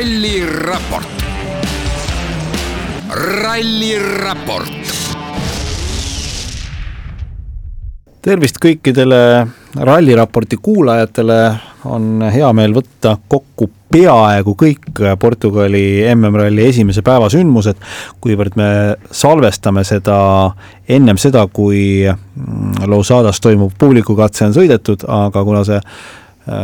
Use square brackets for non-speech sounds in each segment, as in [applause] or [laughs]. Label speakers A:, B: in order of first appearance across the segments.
A: ralliraport. ralliraport.
B: tervist kõikidele ralliraporti kuulajatele, on hea meel võtta kokku peaaegu kõik Portugali MM-ralli esimese päeva sündmused, kuivõrd me salvestame seda ennem seda, kui Lausadas toimuv publikukatse on sõidetud, aga kuna see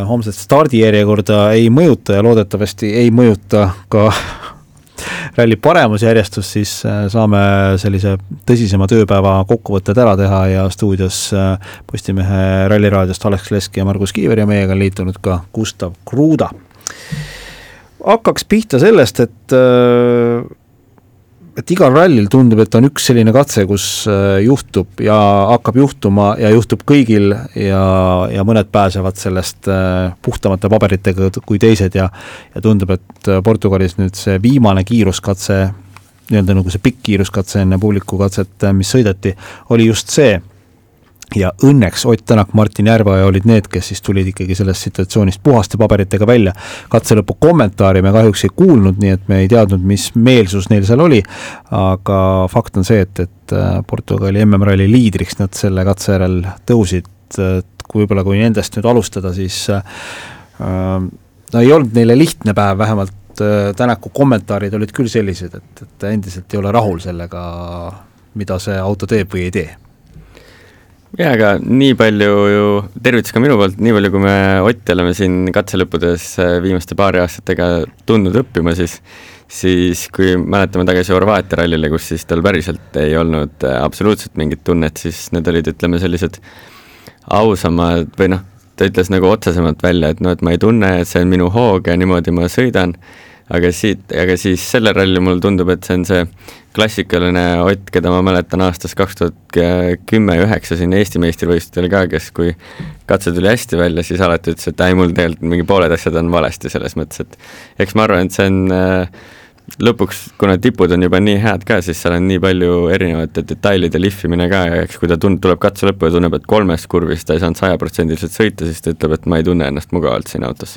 B: homset stardijärjekorda ei mõjuta ja loodetavasti ei mõjuta ka [laughs] ralli paremusjärjestus, siis äh, saame sellise tõsisema tööpäeva kokkuvõtted ära teha ja stuudios äh, Postimehe Ralliraadiost Alex Leski ja Margus Kiiver ja meiega on liitunud ka Gustav Kruuda. hakkaks pihta sellest, et äh, et igal rallil tundub, et on üks selline katse, kus juhtub ja hakkab juhtuma ja juhtub kõigil ja, ja mõned pääsevad sellest puhtamate paberitega kui teised ja ja tundub, et Portugalis nüüd see viimane kiiruskatse, nii-öelda nagu see pikk kiiruskatse enne publikukatset, mis sõideti, oli just see ja õnneks Ott Tänak, Martin Järveoja olid need, kes siis tulid ikkagi sellest situatsioonist puhaste paberitega välja. katse lõpu kommentaari me kahjuks ei kuulnud, nii et me ei teadnud, mis meelsus neil seal oli, aga fakt on see, et, et äh, Portugali MM-ralli liidriks nad selle katse järel tõusid, et võib-olla, kui nendest nüüd alustada, siis äh, no ei olnud neile lihtne päev, vähemalt äh, Tänaku kommentaarid olid küll sellised, et, et endiselt ei ole rahul sellega, mida see auto teeb või ei tee
C: jaa, aga nii palju ju, tervitus ka minu poolt, nii palju, kui me Otti oleme siin katselõppudes äh, viimaste paari aastatega tundnud õppima, siis siis kui mäletame tagasi Horvaatia rallile, kus siis tal päriselt ei olnud äh, absoluutselt mingit tunnet, siis need olid, ütleme, sellised ausamad või noh, ta ütles nagu otsesemalt välja, et noh, et ma ei tunne, et see on minu hoog ja niimoodi ma sõidan aga siit, aga siis sellel rallil mulle tundub, et see on see klassikaline Ott, keda ma mäletan aastast kaks tuhat kümme ja üheksa siin Eesti meistrivõistlustel ka, kes kui katse tuli hästi välja, siis alati ütles, et ei, mul tegelikult mingi pooled asjad on valesti selles mõttes, et eks ma arvan, et see on äh, lõpuks, kuna tipud on juba nii head ka, siis seal on nii palju erinevate detailide lihvimine ka ja eks kui ta tund-, tuleb katse lõppu ja tunneb, et kolmes kurvis ta ei saanud sajaprotsendiliselt sõita, siis ta ütleb, et ma ei tunne ennast mugavalt siin autos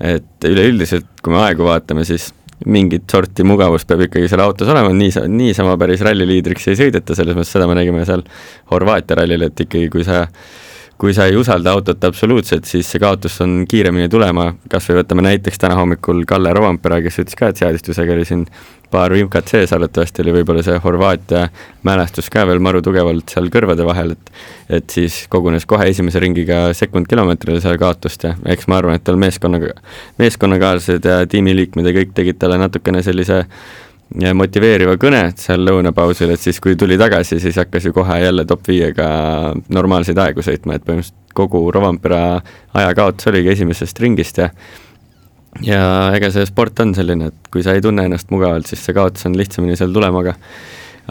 C: et üleüldiselt, kui me aegu vaatame, siis mingit sorti mugavus peab ikkagi seal autos olema, nii, niisama päris ralliliidriks ei sõideta, selles mõttes seda me nägime seal Horvaatia rallil, et ikkagi kui sa kui sa ei usalda autot absoluutselt, siis see kaotus on kiiremini tulema, kas või võtame näiteks täna hommikul Kalle Rovampera, kes ütles ka, et seadistusega oli siin paar vimkat sees, arvatavasti oli võib-olla see Horvaatia mälestus ka veel maru tugevalt seal kõrvade vahel, et et siis kogunes kohe esimese ringiga sekund kilomeetrile seal kaotust ja eks ma arvan, et tal meeskonnaga, meeskonnakaaslased ja tiimiliikmed ja kõik tegid talle natukene sellise motiveeriva kõne seal lõunapausil, et siis kui tuli tagasi, siis hakkas ju kohe jälle top viiega normaalseid aegu sõitma, et põhimõtteliselt kogu Rovampera ajakaotus oligi esimesest ringist ja ja ega see sport on selline, et kui sa ei tunne ennast mugavalt, siis see kaotus on lihtsamini seal tulema, aga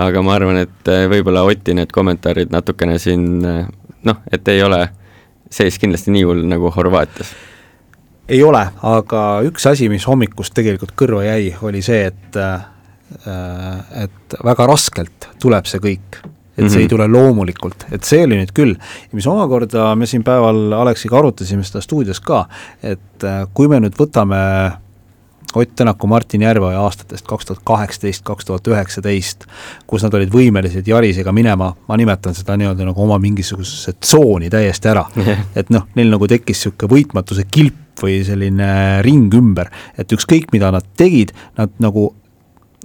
C: aga ma arvan, et eh, võib-olla Oti need kommentaarid natukene siin eh, noh, et ei ole sees kindlasti nii hull nagu Horvaatias.
B: ei ole, aga üks asi, mis hommikust tegelikult kõrva jäi, oli see, et äh, et väga raskelt tuleb see kõik et see mm -hmm. ei mhm. tule loomulikult, et see oli nüüd küll, mis omakorda me siin päeval Aleksiga arutasime seda stuudios ka, et äh, kui me nüüd võtame Ott Tänaku, Martin Järveoja aastatest kaks tuhat kaheksateist, kaks tuhat üheksateist, kus nad olid võimelised Jarisega minema, ma nimetan seda nii-öelda nagu oma mingisugusesse tsooni täiesti ära yeah.. [laughs] et noh, neil nagu tekkis niisugune võitmatuse kilp või selline ring ümber, et ükskõik, mida nad tegid, nad nagu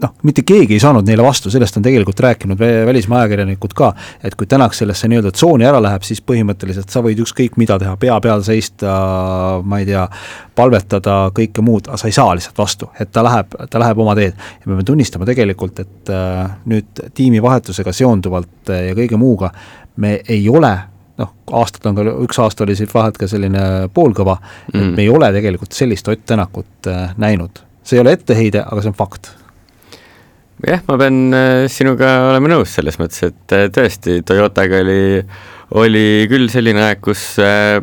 B: noh, mitte keegi ei saanud neile vastu, sellest on tegelikult rääkinud välismaa ajakirjanikud ka, et kui Tänak sellesse nii-öelda tsooni ära läheb, siis põhimõtteliselt sa võid ükskõik mida teha, pea peal seista, ma ei tea, palvetada, kõike muud, aga sa ei saa lihtsalt vastu, et ta läheb, ta läheb oma teed. ja me peame tunnistama tegelikult, et äh, nüüd tiimivahetusega seonduvalt äh, ja kõige muuga me ei ole noh, aastad on ka, üks aasta oli siit vahelt ka selline poolkõva mm., et me ei ole tegelikult sellist Ott Tänakut äh, näinud. see ei ole etteheide, aga see on fakt
C: jah, ma pean äh, sinuga olema nõus selles mõttes, et äh, tõesti, Toyotaga oli, oli küll selline aeg, kus äh,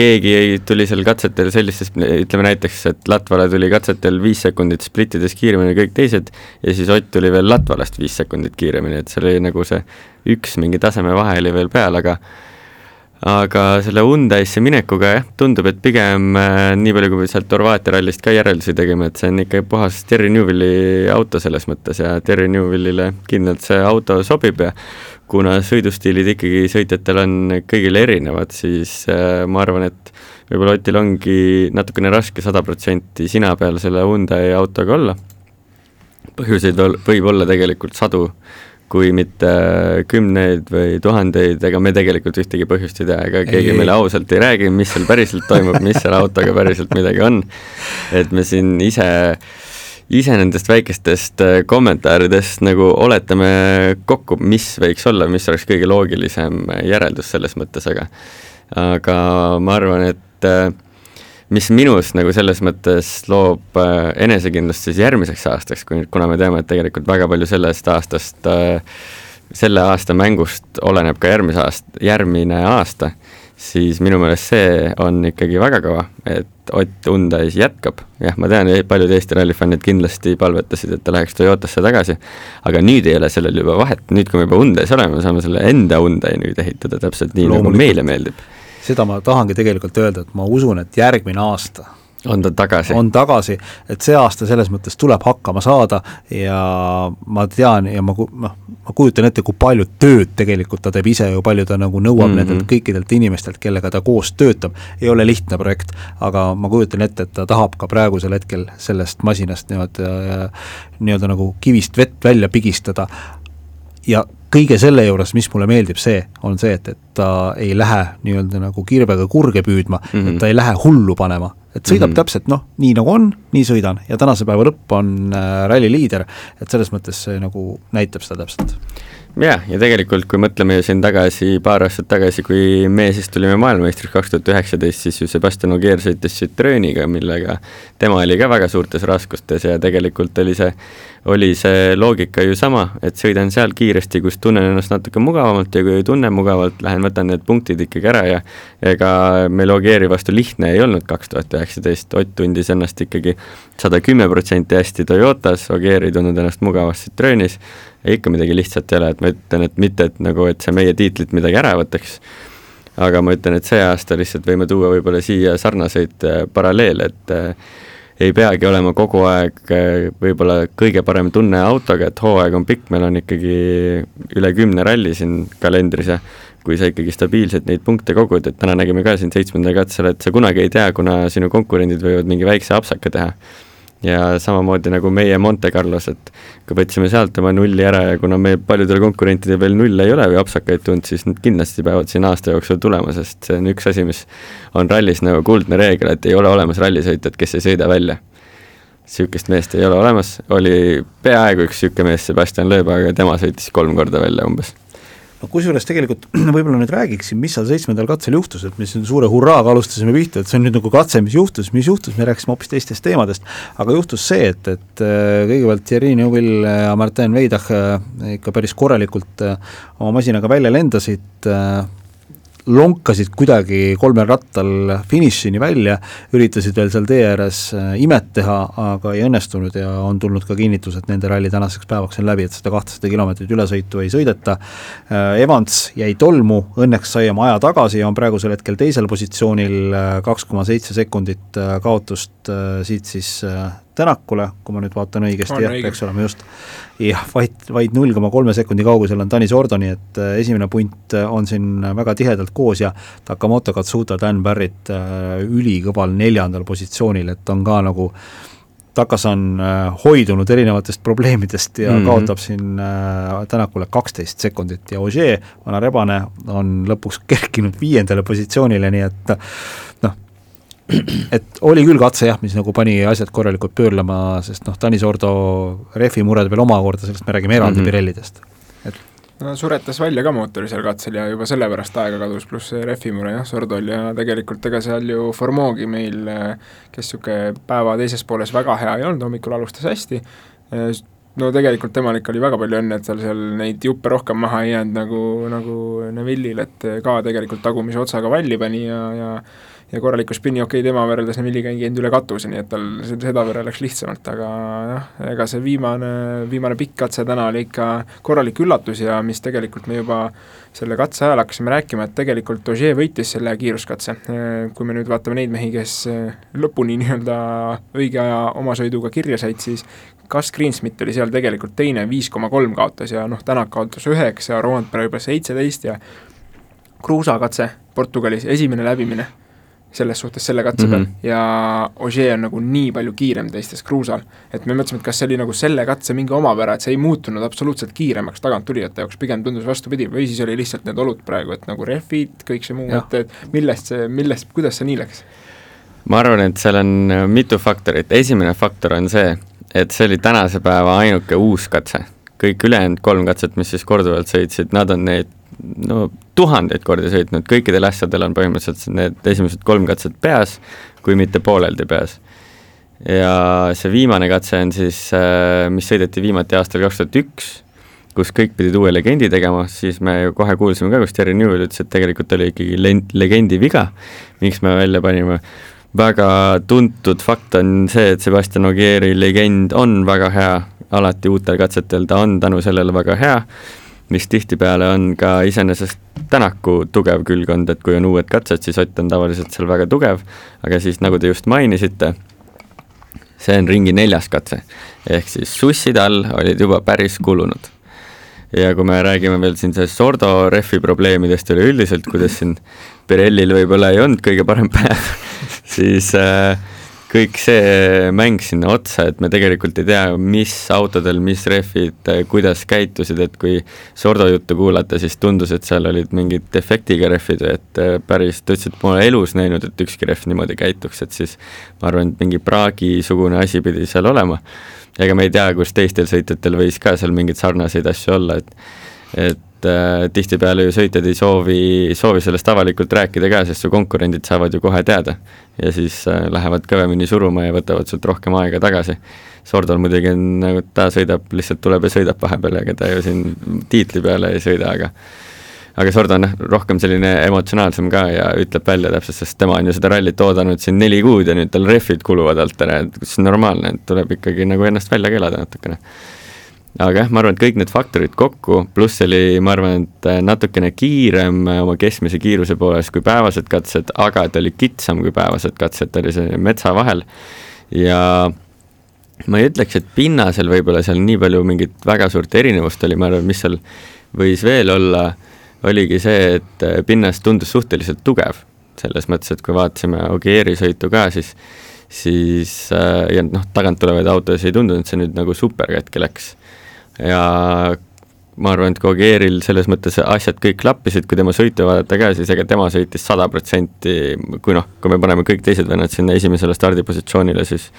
C: keegi ei, tuli seal katsetel sellistes, ütleme näiteks, et Latvale tuli katsetel viis sekundit splittides kiiremini kõik teised ja siis Ott tuli veel Latvalast viis sekundit kiiremini, et seal oli nagu see üks mingi taseme vahe oli veel peal, aga aga selle Hyundai'sse minekuga jah, tundub, et pigem äh, nii palju, kui me sealt Horvaatia rallist ka järeldusi tegime, et see on ikka puhas Terry Newvilli auto selles mõttes ja Terry Newvillile kindlalt see auto sobib ja kuna sõidustiilid ikkagi sõitjatel on kõigil erinevad, siis äh, ma arvan, et võib-olla Otil ongi natukene raske sada protsenti sina peal selle Hyundai autoga olla. põhjuseid võib olla tegelikult sadu kui mitte kümneid või tuhandeid, ega me tegelikult ühtegi põhjust ei tea, ega keegi ei, meile ausalt ei räägi, mis seal päriselt toimub, mis selle autoga päriselt midagi on. et me siin ise, ise nendest väikestest äh, kommentaaridest nagu oletame kokku, mis võiks olla, mis oleks kõige loogilisem järeldus selles mõttes, aga aga ma arvan, et äh, mis minus nagu selles mõttes loob äh, enesekindlust siis järgmiseks aastaks, kui, kuna me teame, et tegelikult väga palju sellest aastast äh,, selle aasta mängust oleneb ka järgmise aasta, järgmine aasta, siis minu meelest see on ikkagi väga kõva, et Ott Undais jätkab. jah, ma tean, paljud Eesti rallifännid kindlasti palvetasid, et ta läheks Toyotasse tagasi, aga nüüd ei ole sellel juba vahet, nüüd kui me juba Undais oleme, saame selle enda Undai nüüd ehitada täpselt nii, nagu meile meeldib
B: seda ma tahangi tegelikult öelda, et ma usun, et järgmine aasta
C: on ta tagasi?
B: on tagasi, et see aasta selles mõttes tuleb hakkama saada ja ma tean ja ma, noh, ma kujutan ette, kui palju tööd tegelikult ta teeb ise ju, palju ta nagu nõuab mm -hmm. nendelt kõikidelt inimestelt, kellega ta koos töötab, ei ole lihtne projekt, aga ma kujutan ette, et ta tahab ka praegusel hetkel sellest masinast nii-öelda, nii-öelda nagu kivist vett välja pigistada ja kõige selle juures, mis mulle meeldib, see on see, et, et ta ei lähe nii-öelda nagu kirvega kurge püüdma mm, -hmm. et ta ei lähe hullu panema, et sõidab mm -hmm. täpselt noh, nii nagu on, nii sõidan ja tänase päeva lõpp on äh, ralli liider, et selles mõttes see nagu näitab seda täpselt
C: jah, ja tegelikult kui mõtleme ju siin tagasi, paar aastat tagasi, kui me siis tulime maailmameistriks kaks tuhat üheksateist, siis ju Sebastian Ogier sõitis Citrooniga, millega tema oli ka väga suurtes raskustes ja tegelikult oli see, oli see loogika ju sama, et sõidan seal kiiresti, kus tunnen ennast natuke mugavamalt ja kui ei tunne mugavalt, lähen võtan need punktid ikkagi ära ja ega meil Ogieri vastu lihtne ei olnud. kaks tuhat üheksateist, Ott tundis ennast ikkagi sada kümme protsenti hästi Toyotas, Ogier ei tundnud ennast mugavasti Citroonis ja ikka midagi lihtsat ei ole, et ma ütlen, et mitte, et nagu, et see meie tiitlit midagi ära võtaks, aga ma ütlen, et see aasta lihtsalt võime tuua võib-olla siia sarnaseid äh, paralleele, et äh, ei peagi olema kogu aeg äh, võib-olla kõige parem tunne autoga, et hooaeg on pikk, meil on ikkagi üle kümne ralli siin kalendris ja kui sa ikkagi stabiilselt neid punkte kogud, et täna nägime ka siin seitsmendal katsel, et sa kunagi ei tea, kuna sinu konkurendid võivad mingi väikse apsaka teha ja samamoodi nagu meie Monte Carlos, et kui võtsime sealt oma nulli ära ja kuna meil paljudel konkurentidel veel nulle ei ole või apsakaid tulnud, siis nad kindlasti peavad siin aasta jooksul tulema, sest see on üks asi, mis on rallis nagu kuldne reegel, et ei ole olemas rallisõitjat, kes ei sõida välja. niisugust meest ei ole olemas, oli peaaegu üks niisugune mees, Sebastian Loeb, aga tema sõitis kolm korda välja umbes
B: no kusjuures tegelikult [clears throat] võib-olla nüüd räägiksin, mis seal seitsmendal katsel juhtus, et me siin suure hurraaga alustasime pihta, et see on nüüd nagu katse, mis juhtus, mis juhtus, me rääkisime hoopis teistest teemadest, aga juhtus see, et, et äh, kõigepealt Thierry Neuville ja Martin Veidach äh, ikka päris korralikult äh, oma masinaga välja lendasid, lonkasid kuidagi kolmel rattal finišini välja, üritasid veel seal tee ääres äh, imet teha, aga ei õnnestunud ja on tulnud ka kinnitus, et nende ralli tänaseks päevaks on läbi, et seda kahtesada kilomeetrit ülesõitu ei sõideta. Äh, Evans jäi tolmu, õnneks sai oma aja tagasi ja on praegusel hetkel teisel positsioonil, äh, kaks koma seitse sekundit kaotust siit siis Tänakule, kui ma nüüd vaatan õigesti, jah, peaks olema just, jah, vaid, vaid null koma kolme sekundi kaugusel on Tanis Ordoni, et äh, esimene punt äh, on siin väga tihedalt koos ja Takamoto Katsuta Dan Barrett äh, ülikõval neljandal positsioonil, et on ka nagu Takas on hoidunud erinevatest probleemidest ja mm -hmm. kaotab siin Tänakule kaksteist sekundit ja Ogier, vana rebane, on lõpuks kerkinud viiendale positsioonile, nii et [clears throat] et oli küll katse jah, mis nagu pani asjad korralikult pöörlema, sest noh, Tanis Ordo rehvi mured veel omakorda, sellest me räägime eraldi mm -hmm. Pirellidest, et
D: no suretas välja ka mootori seal katsel ja juba sellepärast aega kadus, pluss see rehvi mure jah, Sordol ja tegelikult ega seal ju Formogi meil, kes niisugune päeva teises pooles väga hea ei olnud, hommikul alustas hästi, no tegelikult temal ikka oli väga palju õnne, et tal seal neid juppe rohkem maha ei jäänud nagu, nagu Neville'il, et ka tegelikult tagumise otsaga valli pani ja, ja ja korraliku spinni, okei okay,, tema võrreldes Neville'iga ei käinud üle katuse, nii et tal sedavõrra läks lihtsamalt, aga jah, ega see viimane, viimane pikk katse täna oli ikka korralik üllatus ja mis tegelikult me juba selle katse ajal hakkasime rääkima, et tegelikult Ogier võitis selle kiiruskatse. Kui me nüüd vaatame neid mehi, kes lõpuni nii-öelda õige aja oma sõiduga kirja said, siis Gus Greensmit oli seal tegelikult teine, viis koma kolm kaotas ja noh, Tänak kaotas üheksa, Roandpere juba seitseteist ja Kruusa katse Portugalis, esimene läbimine selles suhtes selle katse mm -hmm. peal ja Ogier on nagu nii palju kiirem teistest Kruusal. et me mõtlesime, et kas see oli nagu selle katse mingi omapära, et see ei muutunud absoluutselt kiiremaks taganttulijate jaoks, pigem tundus vastupidi, või siis oli lihtsalt need olud praegu, et nagu rehvid, kõik see muu, et, et millest see, millest, kuidas see nii läks?
C: ma arvan, et seal on mitu faktorit, esimene faktor on see, et see oli tänase päeva ainuke uus katse. kõik ülejäänud kolm katset, mis siis korduvalt sõitsid, nad on neid no tuhandeid kordi sõitnud, kõikidel asjadel on põhimõtteliselt need esimesed kolm katset peas, kui mitte pooleldi peas. ja see viimane katse on siis, äh, mis sõideti viimati aastal kaks tuhat üks, kus kõik pidid uue legendi tegema, siis me ju kohe kuulsime ka, kus Terry Newell ütles, et tegelikult oli ikkagi legendi viga, miks me välja panime väga tuntud fakt on see, et Sebastian Ogieri legend on väga hea, alati uutel katsetel ta on tänu sellele väga hea, mis tihtipeale on ka iseenesest Tänaku tugev külg olnud, et kui on uued katsed, siis Ott on tavaliselt seal väga tugev, aga siis nagu te just mainisite, see on ringi neljas katse. ehk siis sussid all olid juba päris kulunud. Ja kui me räägime veel siin sellest Sordo rehvi probleemidest üleüldiselt, kuidas siin Pirellil võib-olla ei olnud kõige parem päev [laughs] siis äh, kõik see mäng sinna otsa, et me tegelikult ei tea, mis autodel, mis rehvid, äh, kuidas käitusid, et kui Sordo juttu kuulata, siis tundus, et seal olid mingid defektiga rehvid et äh, päris, ta ütles, et ma olen elus näinud, et ükski rehv niimoodi käituks, et siis ma arvan, et mingi praagisugune asi pidi seal olema. Ega me ei tea, kus teistel sõitjatel võis ka seal mingeid sarnaseid asju olla, et et äh, tihtipeale ju sõitjad ei soovi, soovi sellest avalikult rääkida ka, sest su konkurendid saavad ju kohe teada. ja siis äh, lähevad kõvemini suruma ja võtavad sult rohkem aega tagasi. Sordol muidugi on, nagu ta sõidab, lihtsalt tuleb ja sõidab vahepeal, ega ta ju siin tiitli peale ei sõida, aga aga Sordo on jah, rohkem selline emotsionaalsem ka ja ütleb välja täpselt, sest tema on ju seda rallit oodanud siin neli kuud ja nüüd tal rehvid kuluvad alt ära, et see on normaalne, et tuleb ikkagi nagu ennast välja keelada natukene. Aga jah, ma arvan, et kõik need faktorid kokku, pluss oli, ma arvan, et äh, natukene kiirem äh, oma keskmise kiiruse poolest kui päevased katsed, aga ta oli kitsam kui päevased katsed, ta oli see metsa vahel. Ja ma ei ütleks, et pinnasel võib-olla seal nii palju mingit väga suurt erinevust oli, ma arvan, mis seal võis veel olla, oligi see, et äh, pinnas tundus suhteliselt tugev. selles mõttes, et kui vaatasime Ogieri sõitu ka, siis siis ja noh, tagant tulevaid autosid ei tundunud, see nüüd nagu super katki läks ja ma arvan, et Kogieril selles mõttes asjad kõik klappisid, kui tema sõitu vaadata ka, siis ega tema sõitis sada protsenti, kui noh, kui me paneme kõik teised vennad sinna esimesele stardipositsioonile, siis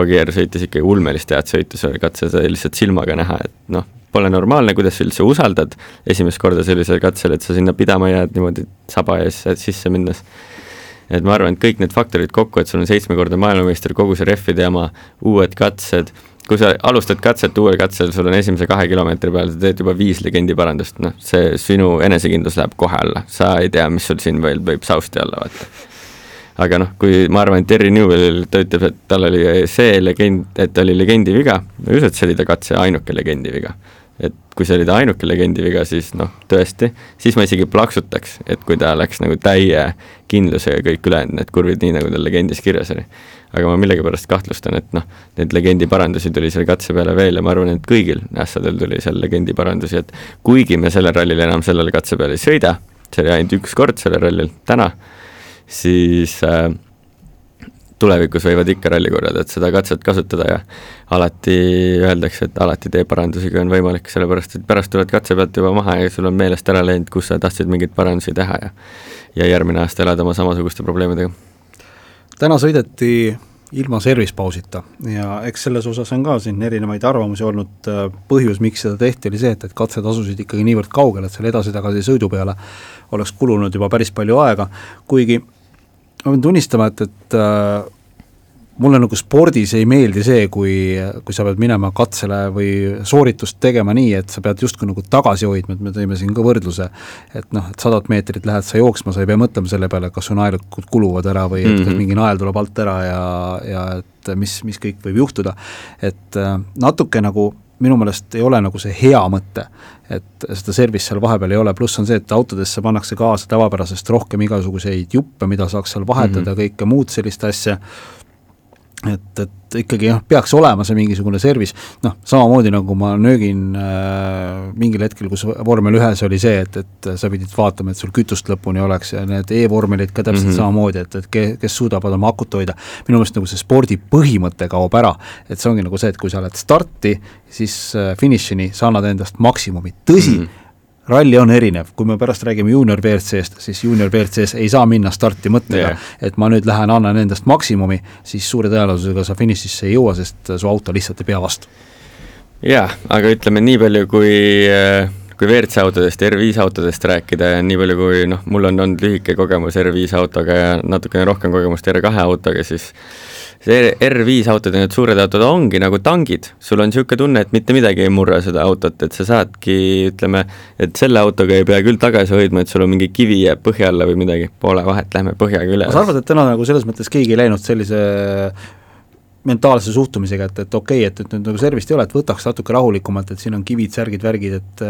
C: Ogier sõitis ikkagi ulmelist head sõitu, see katse sai lihtsalt silmaga näha, et noh, pole normaalne, kuidas sa üldse usaldad esimest korda sellisel katsel, et sa sinna pidama jääd niimoodi saba ees sisse minnes. et ma arvan, et kõik need faktorid kokku, et sul on seitsmekordne maailmameister, kogu see rehvide jama, uued katsed kui sa alustad katset uuel katsel, sul on esimese kahe kilomeetri peal, sa teed juba viis legendi parandust, noh, see sinu enesekindlus läheb kohe alla, sa ei tea, mis sul siin veel võib sausti olla, vaata. Aga noh, kui ma arvan, et Terry Newell, ta ütleb, et tal oli see legend, et oli legendi viga, ma ei usu, et see oli ta katse ainuke legendi viga et kui see oli ta ainuke legendi viga, siis noh, tõesti, siis ma isegi plaksutaks, et kui ta läks nagu täie kindlusega kõik ülejäänud need kurvid, nii nagu tal legendis kirjas oli. aga ma millegipärast kahtlustan, et noh, neid legendi parandusi tuli selle katse peale veel ja ma arvan, et kõigil ässadel tuli seal legendi parandusi, et kuigi me sellel rallil enam sellele katse peale ei sõida, see oli ainult üks kord sellel rallil, täna, siis äh, tulevikus võivad ikka rallikorraldajad seda katset kasutada ja alati öeldakse, et alati tee parandusi, kui on võimalik, sellepärast et pärast tuled katse pealt juba maha ja sul on meelest ära läinud, kus sa tahtsid mingeid parandusi teha ja ja järgmine aasta elad oma samasuguste probleemidega.
B: täna sõideti ilma service pausita ja eks selles osas on ka siin erinevaid arvamusi olnud, põhjus, miks seda tehti, oli see, et, et katsed asusid ikkagi niivõrd kaugel, et selle edasi-tagasi sõidu peale oleks kulunud juba päris palju aega, kuigi ma pean tunnistama, et, et äh, mulle nagu spordis ei meeldi see, kui, kui sa pead minema katsele või sooritust tegema nii, et sa pead justkui nagu tagasi hoidma, et me tõime siin ka võrdluse, et noh, et sadat meetrit lähed sa jooksma, sa ei pea mõtlema selle peale, kas su naelikud kuluvad ära või et mm -hmm. kas mingi nael tuleb alt ära ja, ja et mis, mis kõik võib juhtuda. et äh, natuke nagu minu meelest ei ole nagu see hea mõte, et seda service seal vahepeal ei ole, pluss on see, et autodesse pannakse kaasa tavapärasest rohkem igasuguseid juppe, mida saaks seal vahetada mm, -hmm. kõike muud sellist asja et, et ikkagi jah, peaks olema see mingisugune service, noh, samamoodi nagu ma nöögin äh, mingil hetkel, kus vormel ühes oli see, et, et sa pidid vaatama, et sul kütust lõpuni oleks ja need e-vormelid ka täpselt mm -hmm. samamoodi, et, et ke, kes suudavad oma akut hoida, minu meelest nagu see spordi põhimõte kaob ära, et see ongi nagu see, et kui sa lähed starti, siis äh, finišini sa annad endast maksimumi, tõsi mm, -hmm ralli on erinev, kui me pärast räägime juunior WRC-st, siis juunior WRC-s ei saa minna starti mõttega yeah., et ma nüüd lähen annan endast maksimumi, siis suure tõenäosusega sa finišisse ei jõua, sest su auto lihtsalt ei pea vastu.
C: jah, aga ütleme nii palju, kui kui WRC autodest, R5 autodest rääkida ja nii palju, kui noh, mul on olnud lühike kogemus R5 autoga ja natukene rohkem kogemust R2 autoga, siis see R5 autod ja need suured autod ongi nagu tangid, sul on niisugune tunne, et mitte midagi ei murra seda autot, et sa saadki, ütleme, et selle autoga ei pea küll tagasi hoidma, et sul on mingi kivi jääb põhja alla või midagi, pole vahet, lähme põhjaga üle.
B: sa arvad, et täna nagu selles mõttes keegi ei läinud sellise mentaalse suhtumisega, et, et okei okay,, et, et nüüd nagu servist ei ole, et võtaks natuke rahulikumalt, et siin on kivid, särgid, värgid, et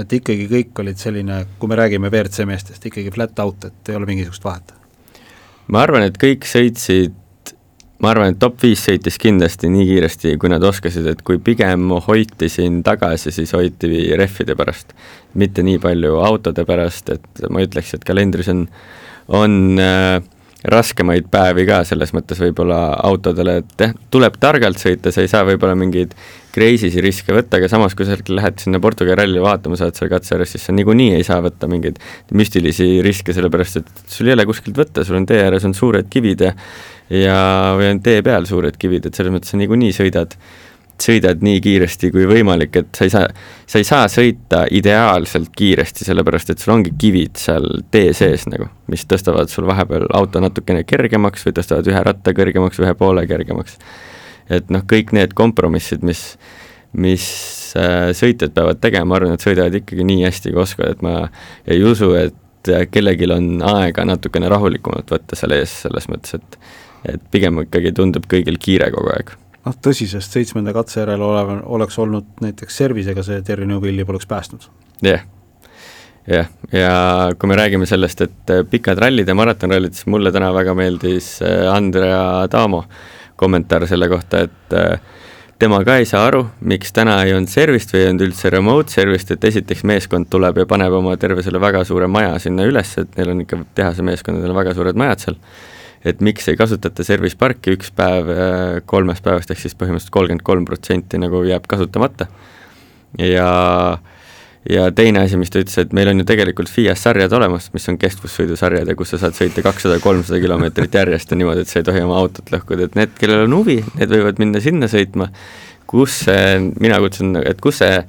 B: et ikkagi kõik olid selline, kui me räägime WRC meestest, ikkagi flat out, et ei ole mingisugust vahet?
C: ma arvan, et kõik sõitsid ma arvan, et top viis sõitis kindlasti nii kiiresti, kui nad oskasid, et kui pigem hoiti siin tagasi, siis hoiti rehvide pärast. mitte nii palju autode pärast, et ma ütleks, et kalendris on, on äh, raskemaid päevi ka selles mõttes võib-olla autodele, et jah, tuleb targalt sõita, sa ei saa võib-olla mingeid crazy si riske võtta, aga samas, kui sa lähed sinna Portugali ralli vaatama, sa oled seal katse ääres, siis sa niikuinii ei saa võtta mingeid müstilisi riske, sellepärast et sul ei ole kuskilt võtta, sul on tee ääres on suured kivid ja ja, või on tee peal suured kivid, et selles mõttes sa niikuinii sõidad, sõidad nii kiiresti kui võimalik, et sa ei saa, sa ei saa sõita ideaalselt kiiresti, sellepärast et sul ongi kivid seal tee sees nagu, mis tõstavad sul vahepeal auto natukene kergemaks või tõstavad ühe ratta kõrgemaks, ühe poole kergemaks. et noh, kõik need kompromissid, mis, mis äh, sõitjad peavad tegema, ma arvan, et sõidavad ikkagi nii hästi, kui oskavad, et ma ei usu, et kellelgi on aega natukene rahulikumalt võtta seal ees, selles mõttes, et et pigem ikkagi tundub kõigil kiire kogu aeg.
B: Noh, tõsi, sest seitsmenda katse järel olev, oleks olnud näiteks servisega see Terry Newvilli poleks päästnud.
C: jah yeah., jah yeah., ja kui me räägime sellest, et äh, pikad rallid ja maratonrallid, siis mulle täna väga meeldis äh, Andrea Damo kommentaar selle kohta, et äh, tema ka ei saa aru, miks täna ei olnud servist või ei olnud üldse remote servist, et esiteks meeskond tuleb ja paneb oma terve selle väga suure maja sinna üles, et neil on ikka tehase meeskondadel väga suured majad seal et miks ei kasutata service parki üks päev äh, kolmest päevast, ehk siis põhimõtteliselt kolmkümmend kolm protsenti nagu jääb kasutamata. ja, ja teine asi, mis ta ütles, et meil on ju tegelikult FIAS sarjad olemas, mis on kestvussõidusarjad ja kus sa saad sõita kakssada, kolmsada kilomeetrit järjest ja niimoodi, et sa ei tohi oma autot lõhkuda, et need, kellel on huvi, need võivad minna sinna sõitma, kus see, mina kutsun, et kus see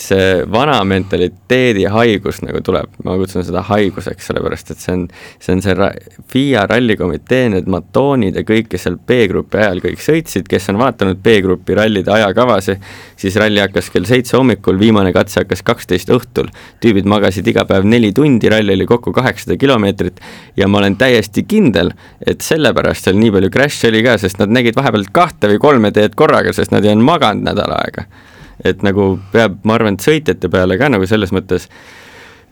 C: see vana mentaliteedi haigus nagu tuleb, ma kutsun seda haiguseks, sellepärast et see on, see on see ra-, FIA rallikomitee, need matoonid ja kõik, kes seal B-grupi ajal kõik sõitsid, kes on vaadanud B-grupi rallide ajakavasid, siis ralli hakkas kell seitse hommikul, viimane katse hakkas kaksteist õhtul. tüübid magasid iga päev neli tundi, ralli oli kokku kaheksasada kilomeetrit ja ma olen täiesti kindel, et sellepärast seal nii palju crash'e oli ka, sest nad nägid vahepeal kahte või kolme teed korraga, sest nad ei olnud maganud nädal aega et nagu peab, ma arvan, et sõitjate peale ka nagu selles mõttes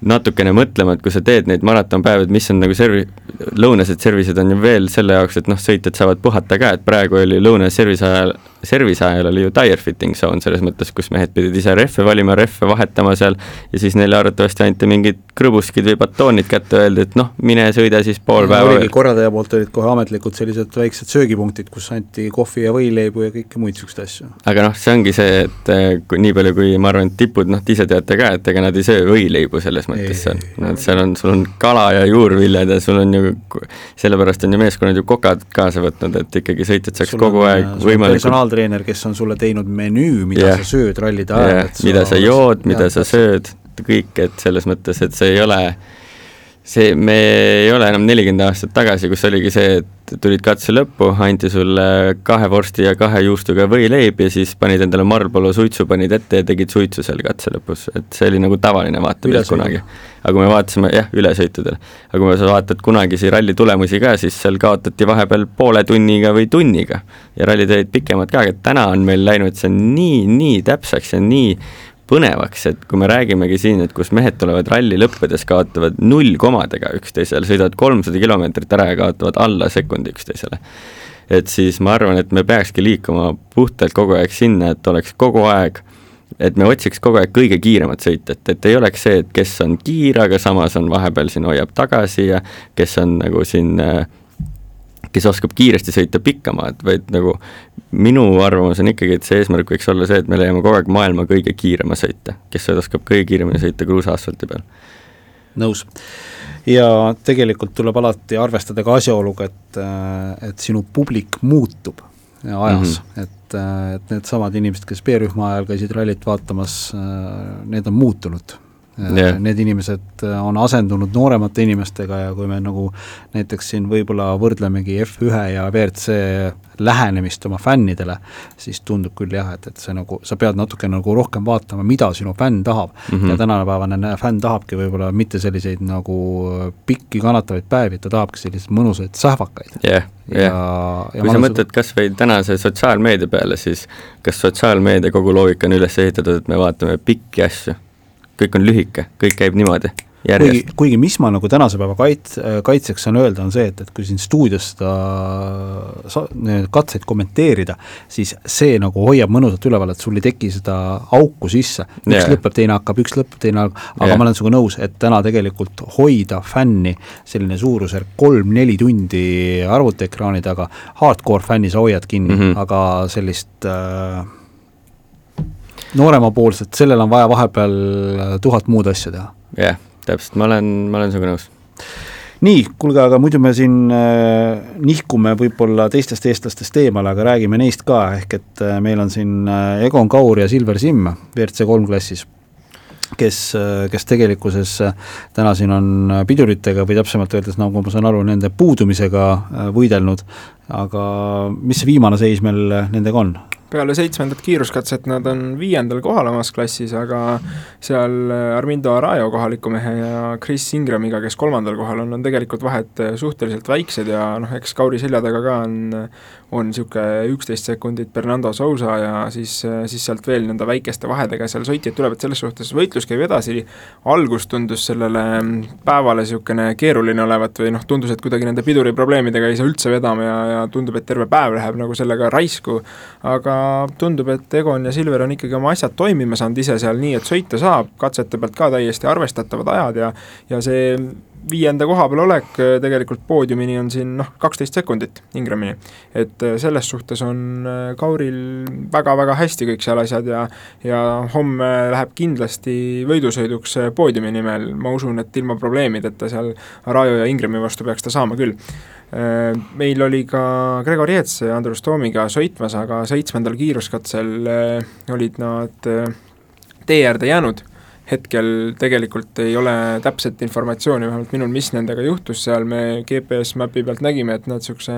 C: natukene mõtlema, et kui sa teed neid maratonpäevi, et mis on nagu servi-, lõunased service'id on ju veel selle jaoks, et noh, sõitjad saavad puhata ka, et praegu oli lõunase service ajal service ajal oli ju tire fitting zone selles mõttes, kus mehed pidid ise rehve valima, rehve vahetama seal ja siis neile arvatavasti anti mingid krõbuskid või batoonid kätte, öeldi, et noh, mine sõida siis pool päeva.
B: oligi, korraldaja poolt olid kohe ametlikud sellised väiksed söögipunktid, kus anti kohvi ja võileibu ja kõike muid niisuguseid asju.
C: aga noh, see ongi see, et eh, kui nii palju, kui ma arvan, et tipud, noh, te ise teate ka, et ega nad ei söö võileibu selles mõttes seal, et seal on, sul on kala ja juurviljad ja sul on ju, sellepärast on ju meeskonnad ju kokad kaasa võtnud, et ikkagi sõitjad saaks sul kogu on, aeg võimalikult
B: treener, kes on sulle teinud menüü, mida yeah. sa sööd rallide ajal
C: yeah.. mida sa jood, mida sa sööd, kõik, et selles mõttes, et see ei ole see, me ei ole enam nelikümmend aastat tagasi, kus oligi see, et tulid katse lõppu, anti sulle kahe vorsti ja kahe juustuga võileib ja siis panid endale Marlboro suitsu, panid ette ja tegid suitsu seal katse lõpus, et see oli nagu tavaline vaatepilt kunagi. aga kui me vaatasime, jah, ülesõitudel, aga kui sa vaatad kunagisi ralli tulemusi ka, siis seal kaotati vahepeal poole tunniga või tunniga. Ja rallid olid pikemad ka, aga täna on meil läinud see nii, nii täpseks ja nii põnevaks, et kui me räägimegi siin, et kus mehed tulevad ralli lõppedes, kaotavad null komadega üksteisele, sõidavad kolmsada kilomeetrit ära ja kaotavad alla sekundi üksteisele. et siis ma arvan, et me peakski liikuma puhtalt kogu aeg sinna, et oleks kogu aeg et me otsiks kogu aeg kõige kiiremat sõitjat, et ei oleks see, et kes on kiire, aga samas on vahepeal siin hoiab tagasi ja kes on nagu siin äh, kes oskab kiiresti sõita pikka maad, vaid nagu minu arvamus on ikkagi, et see eesmärk võiks olla see, et me leiame kogu aeg maailma kõige kiirema sõitja, kes oskab kõige kiiremini sõita kruusaasfalti peal.
B: nõus. ja tegelikult tuleb alati arvestada ka asjaoluga, et, et sinu publik muutub ajas mm, -hmm. et, et needsamad inimesed, kes B-rühma ajal käisid rallit vaatamas, need on muutunud yeah.. Need inimesed äh, on asendunud nooremate inimestega ja kui me nagu näiteks siin võib-olla võrdlemegi F1 ja WRC lähenemist oma fännidele, siis tundub küll jah, et, et see nagu, sa pead natuke nagu rohkem vaatama, mida sinu fänn tahab mm. -hmm. ja tänapäevane fänn tahabki võib-olla mitte selliseid nagu pikki kannatavaid päevi, ta tahabki selliseid mõnusaid sähvakaid
C: yeah,. Yeah. kui sa mõtled kas või tänase sotsiaalmeedia peale, siis kas sotsiaalmeedia kogu loogika on üles ehitatud, et me vaatame pikki asju kõik on lühike, kõik käib niimoodi
B: kuigi, kuigi mis ma nagu tänase päeva kait-, kaitseks saan öelda, on see, et, et kui siin stuudios seda katseid kommenteerida, siis see nagu hoiab mõnusalt üleval, et sul ei teki seda auku sisse, üks yeah. lõpeb, teine hakkab, üks lõpeb, teine hakkab, aga yeah. ma olen sinuga nõus, et täna tegelikult hoida fänni selline suurusjärk kolm-neli tundi arvutiekraani taga, hardcore fänni sa hoiad kinni mm, -hmm. aga sellist äh, nooremapoolset, sellel on vaja vahepeal tuhat muud asja teha.
C: jah yeah,, täpselt, ma olen, ma olen sinuga nõus.
B: nii, kuulge, aga muidu me siin äh, nihkume võib-olla teistest eestlastest eemale, aga räägime neist ka, ehk et äh, meil on siin äh, Egon Kaur ja Silver Simm WRC kolm klassis kes, äh, kes tegelikkuses äh, täna siin on piduritega või täpsemalt öeldes, nagu ma saan aru, nende puudumisega äh, võidelnud, aga mis see viimane seis meil nendega on?
D: Peale seitsmendat kiiruskatset nad on viiendal kohal omas klassis, aga seal Armindo Arajo, kohaliku mehe, ja Chris Ingramiga, kes kolmandal kohal on, on tegelikult vahed suhteliselt väiksed ja noh, eks Kauri selja taga ka on on niisugune üksteist sekundit Fernando Sousa ja siis, siis sealt veel nõnda väikeste vahedega seal sõitjaid tuleb, et selles suhtes võitlus käib edasi, algus tundus sellele päevale niisugune keeruline olevat või noh, tundus, et kuidagi nende piduriprobleemidega ei saa üldse vedama ja, ja tundub, et terve päev läheb nagu sellega raisku, aga tundub, et Egon ja Silver on ikkagi oma asjad toimima saanud ise seal nii, et sõita saab, katsete pealt ka täiesti arvestatavad ajad ja ja see viienda koha peal olek äh, tegelikult poodiumini on siin noh, kaksteist sekundit Ingramini. et äh, selles suhtes on äh, Kauril väga-väga hästi kõik seal asjad ja ja homme läheb kindlasti võidusõiduks poodiumi nimel, ma usun, et ilma probleemideta seal Arajo ja Ingrami vastu peaks ta saama küll. Meil oli ka Gregor Jets Andrus Toomiga sõitmas, aga seitsmendal kiiruskatsel olid nad tee äärde jäänud hetkel tegelikult ei ole täpset informatsiooni, vähemalt minul, mis nendega juhtus seal, me GPS Mapi pealt nägime, et nad niisuguse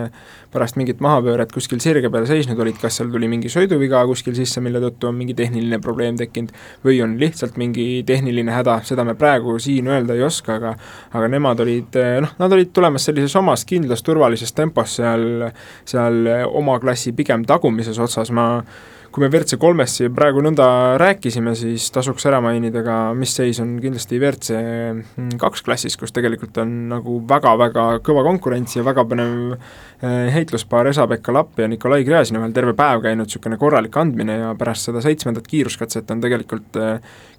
D: pärast mingit mahapööret kuskil sirge peal seisnud olid, kas seal tuli mingi sõiduviga kuskil sisse, mille tõttu on mingi tehniline probleem tekkinud, või on lihtsalt mingi tehniline häda, seda me praegu siin öelda ei oska, aga aga nemad olid noh, nad olid tulemas sellises omas kindlas turvalises tempos seal, seal oma klassi pigem tagumises otsas, ma kui me WRC kolmest siin praegu nõnda rääkisime, siis tasuks ära mainida ka, mis seis on kindlasti WRC mm, kaks klassis, kus tegelikult on nagu väga-väga kõva konkurents ja väga põnev eh, heitluspaar Esa-Pekka Lapp ja Nikolai Gräzin on veel terve päev käinud niisugune korralik andmine ja pärast seda seitsmendat kiiruskatset on tegelikult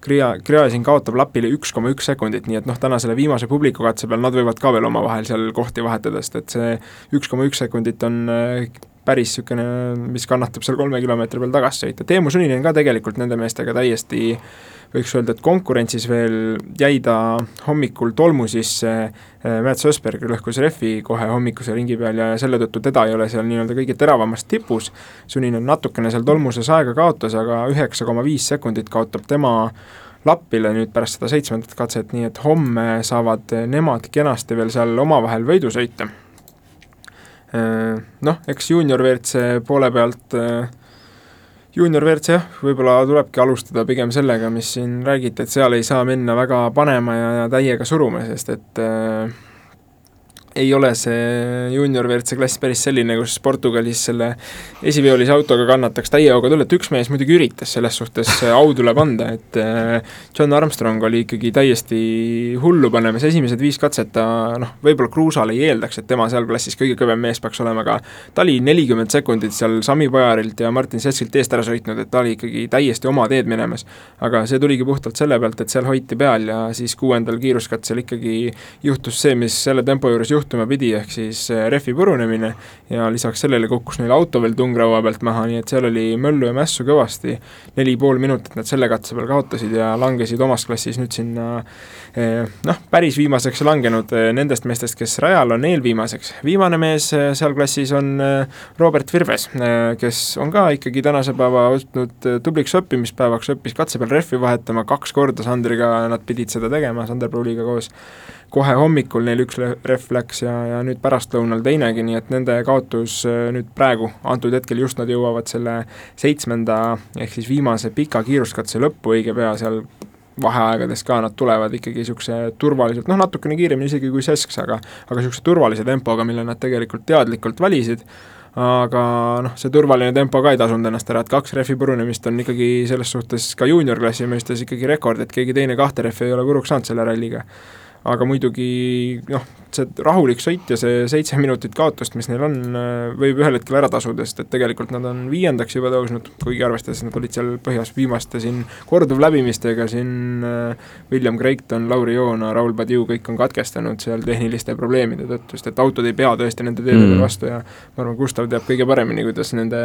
D: Gria-, eh, Gräzin kaotab Lapile üks koma üks sekundit, nii et noh, täna selle viimase publikukatse peal nad võivad ka veel omavahel seal kohti vahetada, sest et see üks koma üks sekundit on eh, päris niisugune, mis kannatab seal kolme kilomeetri peal tagasi sõita, Teemu Suninen ka tegelikult nende meestega täiesti võiks öelda, et konkurentsis veel jäi ta hommikul tolmu sisse, äh, Mats Ösberg lõhkus rehvi kohe hommikuse ringi peal ja selle tõttu teda ei ole seal nii-öelda kõige teravamas tipus, Suninen natukene seal tolmuses aega kaotas, aga üheksa koma viis sekundit kaotab tema Lappile nüüd pärast seda seitsmendat katset, nii et homme saavad nemad kenasti veel seal omavahel võidu sõita. Noh, eks juunior WRC poole pealt juunior WRC jah, võib-olla tulebki alustada pigem sellega, mis siin räägiti, et seal ei saa minna väga panema ja, ja täiega suruma, sest et äh, ei ole see juunior WRC klass päris selline, kus Portugalis selle esiveolise autoga kannataks täie hooga tulla, et üks mees muidugi üritas selles suhtes au tuleb anda, et äh, John Armstrong oli ikkagi täiesti hullu panemas, esimesed viis katset ta noh, võib-olla Kruusal ei eeldaks, et tema seal klassis kõige kõvem mees peaks olema, aga ta oli nelikümmend sekundit seal Sami Pajarilt ja Martin Setskilt eest ära sõitnud, et ta oli ikkagi täiesti oma teed minemas. aga see tuligi puhtalt selle pealt, et seal hoiti peal ja siis kuuendal kiiruskatsel ikkagi juhtus see, mis selle tempo juures juhtus, juhtuma pidi, ehk siis äh, rehvi purunemine ja lisaks sellele kukkus neil auto veel tungraua pealt maha, nii et seal oli möllu ja mässu kõvasti, neli pool minutit nad selle katse peal kaotasid ja langesid omas klassis nüüd sinna äh, noh, päris viimaseks langenud äh, nendest meestest, kes rajal on eelviimaseks. viimane mees seal klassis on Robert Virves, kes on ka ikkagi tänase päeva võtnud tubliks õppimispäevaks, õppis katse peal rehvi vahetama kaks korda Sandriga, nad pidid seda tegema, Sander Pruuliga koos kohe hommikul neil üks rehv läks ja, ja nüüd pärastlõunal teinegi, nii et nende kaotus äh, nüüd praegu, antud hetkel just nad jõuavad selle seitsmenda ehk siis viimase pika kiiruskatse lõppu õige pea seal vaheaegades ka nad tulevad ikkagi niisuguse turvaliselt, noh natukene kiiremini isegi kui Sesks, aga aga niisuguse turvalise tempoga, mille nad tegelikult teadlikult valisid, aga noh, see turvaline tempo ka ei tasunud ennast ära, et kaks rehvi purunemist on ikkagi selles suhtes ka juuniorklassi mõistes ikkagi rekord, et keegi teine kahte rehvi ei ole puruks saanud selle ralliga aga muidugi noh, see rahulik sõit ja see seitse minutit kaotust, mis neil on, võib ühel hetkel ära tasuda, sest et tegelikult nad on viiendaks juba tõusnud, kuigi arvestades, nad olid seal põhjas viimaste siin korduvläbimistega, siin äh, William Creighton, Lauri Joona, Raul Padiu, kõik on katkestanud seal tehniliste probleemide tõttu, sest et autod ei pea tõesti nende teede peal mm. vastu ja ma arvan, Gustav teab kõige paremini, kuidas nende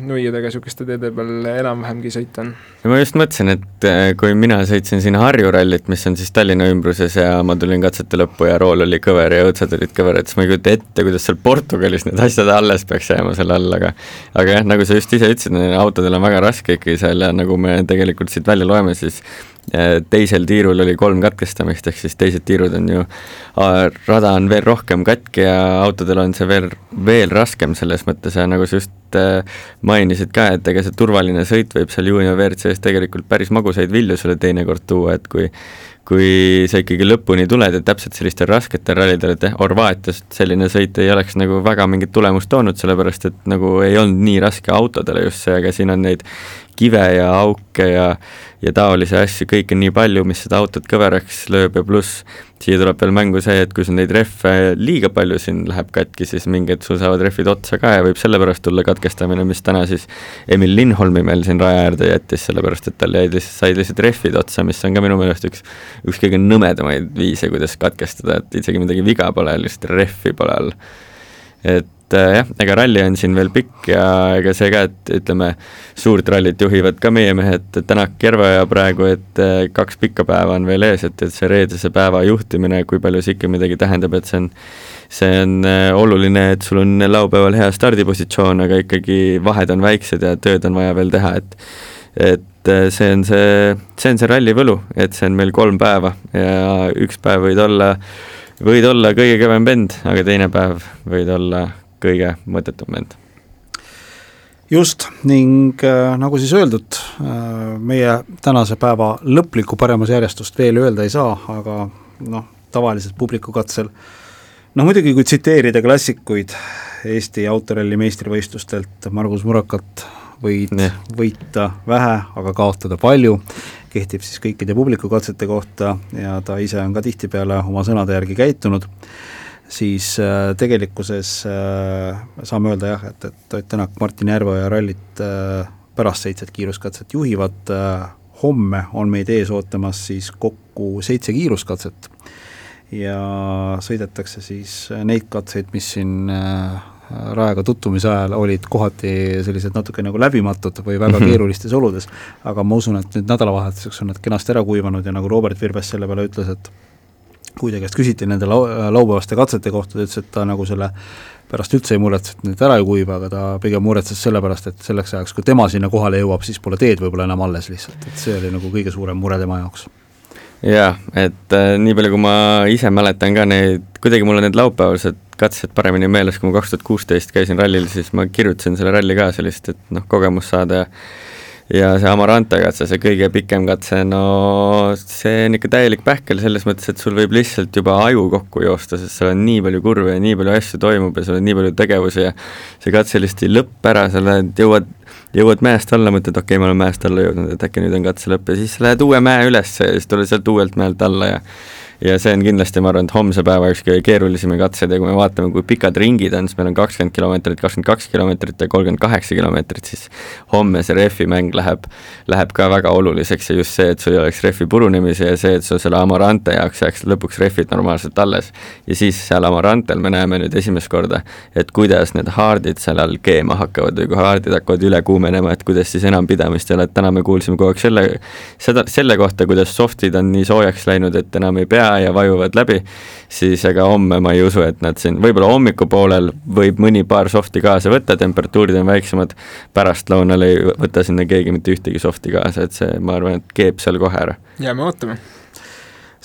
D: nuiadega niisuguste teede peal enam-vähemgi sõita on.
C: ma just mõtlesin, et äh, kui mina sõitsin siin Harju rallit, mis on siis Tallinna ümbruses ja ma ma tulin katsete lõppu ja rool oli kõver ja õõtsad olid kõverad, siis ma ei kujuta ette, kuidas seal Portugalis need asjad alles peaks jääma selle all, aga aga jah, nagu sa just ise ütlesid, autodel on väga raske ikkagi seal ja nagu me tegelikult siit välja loeme, siis teisel tiirul oli kolm katkestamist, ehk siis teised tiirud on ju, rada on veel rohkem katki ja autodel on see veel, veel raskem selles mõttes ja nagu sa just äh, mainisid ka, et ega see turvaline sõit võib seal juunior WRC-s tegelikult päris magusaid vilju sulle teinekord tuua, et kui kui sa ikkagi lõpuni tuled ja täpselt sellistel rasketel rallidel, et Horvaatias selline sõit ei oleks nagu väga mingit tulemust toonud, sellepärast et nagu ei olnud nii raske autodele just see, aga siin on neid kive ja auke ja ja taolisi asju, kõike nii palju, mis seda autot kõveraks lööb ja pluss siia tuleb veel mängu see, et kui sul neid rehve liiga palju siin läheb katki, siis mingi hetk sul saavad rehvid otsa ka ja võib sellepärast tulla katkestamine, mis täna siis Emil Lindholmi meil siin raja äärde jättis, sellepärast et tal jäid lihtsalt, said lihtsalt rehvid otsa, mis on ka minu meelest üks, üks kõige nõmedamaid viise, kuidas katkestada, et isegi midagi viga pole, lihtsalt rehvi pole all. et et äh, jah, ega ralli on siin veel pikk ja ega see ka, et ütleme, suurt rallit juhivad ka meie mehed, Tänak, Järveoja praegu, et äh, kaks pikka päeva on veel ees, et, et see reedese päeva juhtimine, kui palju see ikka midagi tähendab, et see on see on äh, oluline, et sul on laupäeval hea stardipositsioon, aga ikkagi vahed on väiksed ja tööd on vaja veel teha, et et see on see, see on see ralli võlu, et see on meil kolm päeva ja üks päev võid olla, võid olla kõige kõvem vend, aga teine päev võid olla kõige mõttetum vend.
B: just, ning äh, nagu siis öeldud äh,, meie tänase päeva lõplikku paremusjärjestust veel öelda ei saa, aga noh, tavaliselt publikukatsel noh muidugi, kui tsiteerida klassikuid Eesti autoralli meistrivõistlustelt, Margus Murakat võid nee. võita vähe, aga kaotada palju, kehtib siis kõikide publikukatsete kohta ja ta ise on ka tihtipeale oma sõnade järgi käitunud siis äh, tegelikkuses äh, saame öelda jah, et, et Ott Tänak Martin Järveoja rallit äh, pärast seitset kiiruskatset juhivad, homme on meid ees ootamas siis kokku seitse kiiruskatset ja sõidetakse siis neid katseid, mis siin rajaga tutvumise ajal olid kohati sellised natuke nagu läbimatud või väga -hmm. keerulistes oludes, aga ma usun, et nüüd nädalavahetuseks on nad kenasti ära kuivanud ja nagu Robert Virves selle peale ütles, et kui ta käest küsiti nende lau-, laupäevaste katsete kohta, ta ütles, et ta nagu selle pärast üldse ei muretse, et need ära ei kuiva, aga ta pigem muretses selle pärast, et selleks ajaks, kui tema sinna kohale jõuab, siis pole teed võib-olla enam alles lihtsalt, et see oli nagu kõige suurem mure tema jaoks.
C: Jaa, et äh, nii palju, kui ma ise mäletan ka neid, kuidagi mul on need laupäevased katsed paremini meeles, kui ma kaks tuhat kuusteist käisin rallil, siis ma kirjutasin selle ralli ka sellist, et noh, kogemust saada ja ja see Amarante katse, see kõige pikem katse, no see on ikka täielik pähkel selles mõttes, et sul võib lihtsalt juba aju kokku joosta, sest seal on nii palju kurve ja nii palju asju toimub ja sul on nii palju tegevusi ja see katse lihtsalt ei lõppe ära, sa lähed, jõuad, jõuad mäest alla, mõtled, okei okay,, ma olen mäest alla jõudnud, et äkki nüüd on katse lõpp. Ja siis lähed uue mäe üles ja siis tuled sealt uuelt mäelt alla ja ja see on kindlasti, ma arvan, et homse päeva üks kõige keerulisemaid katseid ja kui me vaatame, kui pikad ringid on, siis meil on kakskümmend kilomeetrit, kakskümmend kaks kilomeetrit ja kolmkümmend kaheksa kilomeetrit, siis homme see rehvi mäng läheb, läheb ka väga oluliseks ja just see, et sul ei oleks rehvi purunemisi ja see, et sul selle Amarante jaoks jääks lõpuks rehvid normaalselt alles. ja siis seal Amarantel me näeme nüüd esimest korda, et kuidas need haardid seal all keema hakkavad või kui haardid hakkavad üle kuumenema, et kuidas siis enam pidamist ei ole, et täna me kuulsime kogu aeg selle, seda, selle kohta, kuidas soft'id on nii soojaks läinud, et enam ei pea pea ja vajuvad läbi, siis ega homme ma ei usu, et nad siin, võib-olla hommikupoolel võib mõni paar soft'i kaasa võtta, temperatuurid on väiksemad, pärastlõunal ei võta sinna keegi mitte ühtegi soft'i kaasa, et see, ma arvan, et keeb seal kohe ära.
D: jääme ootama.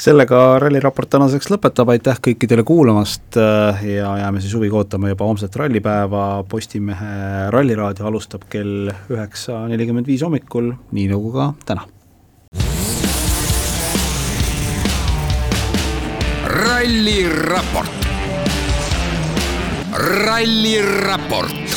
B: Sellega ralliraport tänaseks lõpetab, aitäh kõikidele kuulamast äh, ja jääme siis huviga ootama juba homset rallipäeva, Postimehe Ralliraadio alustab kell üheksa nelikümmend viis hommikul, nii nagu ka täna
A: ralliraport. ralliraport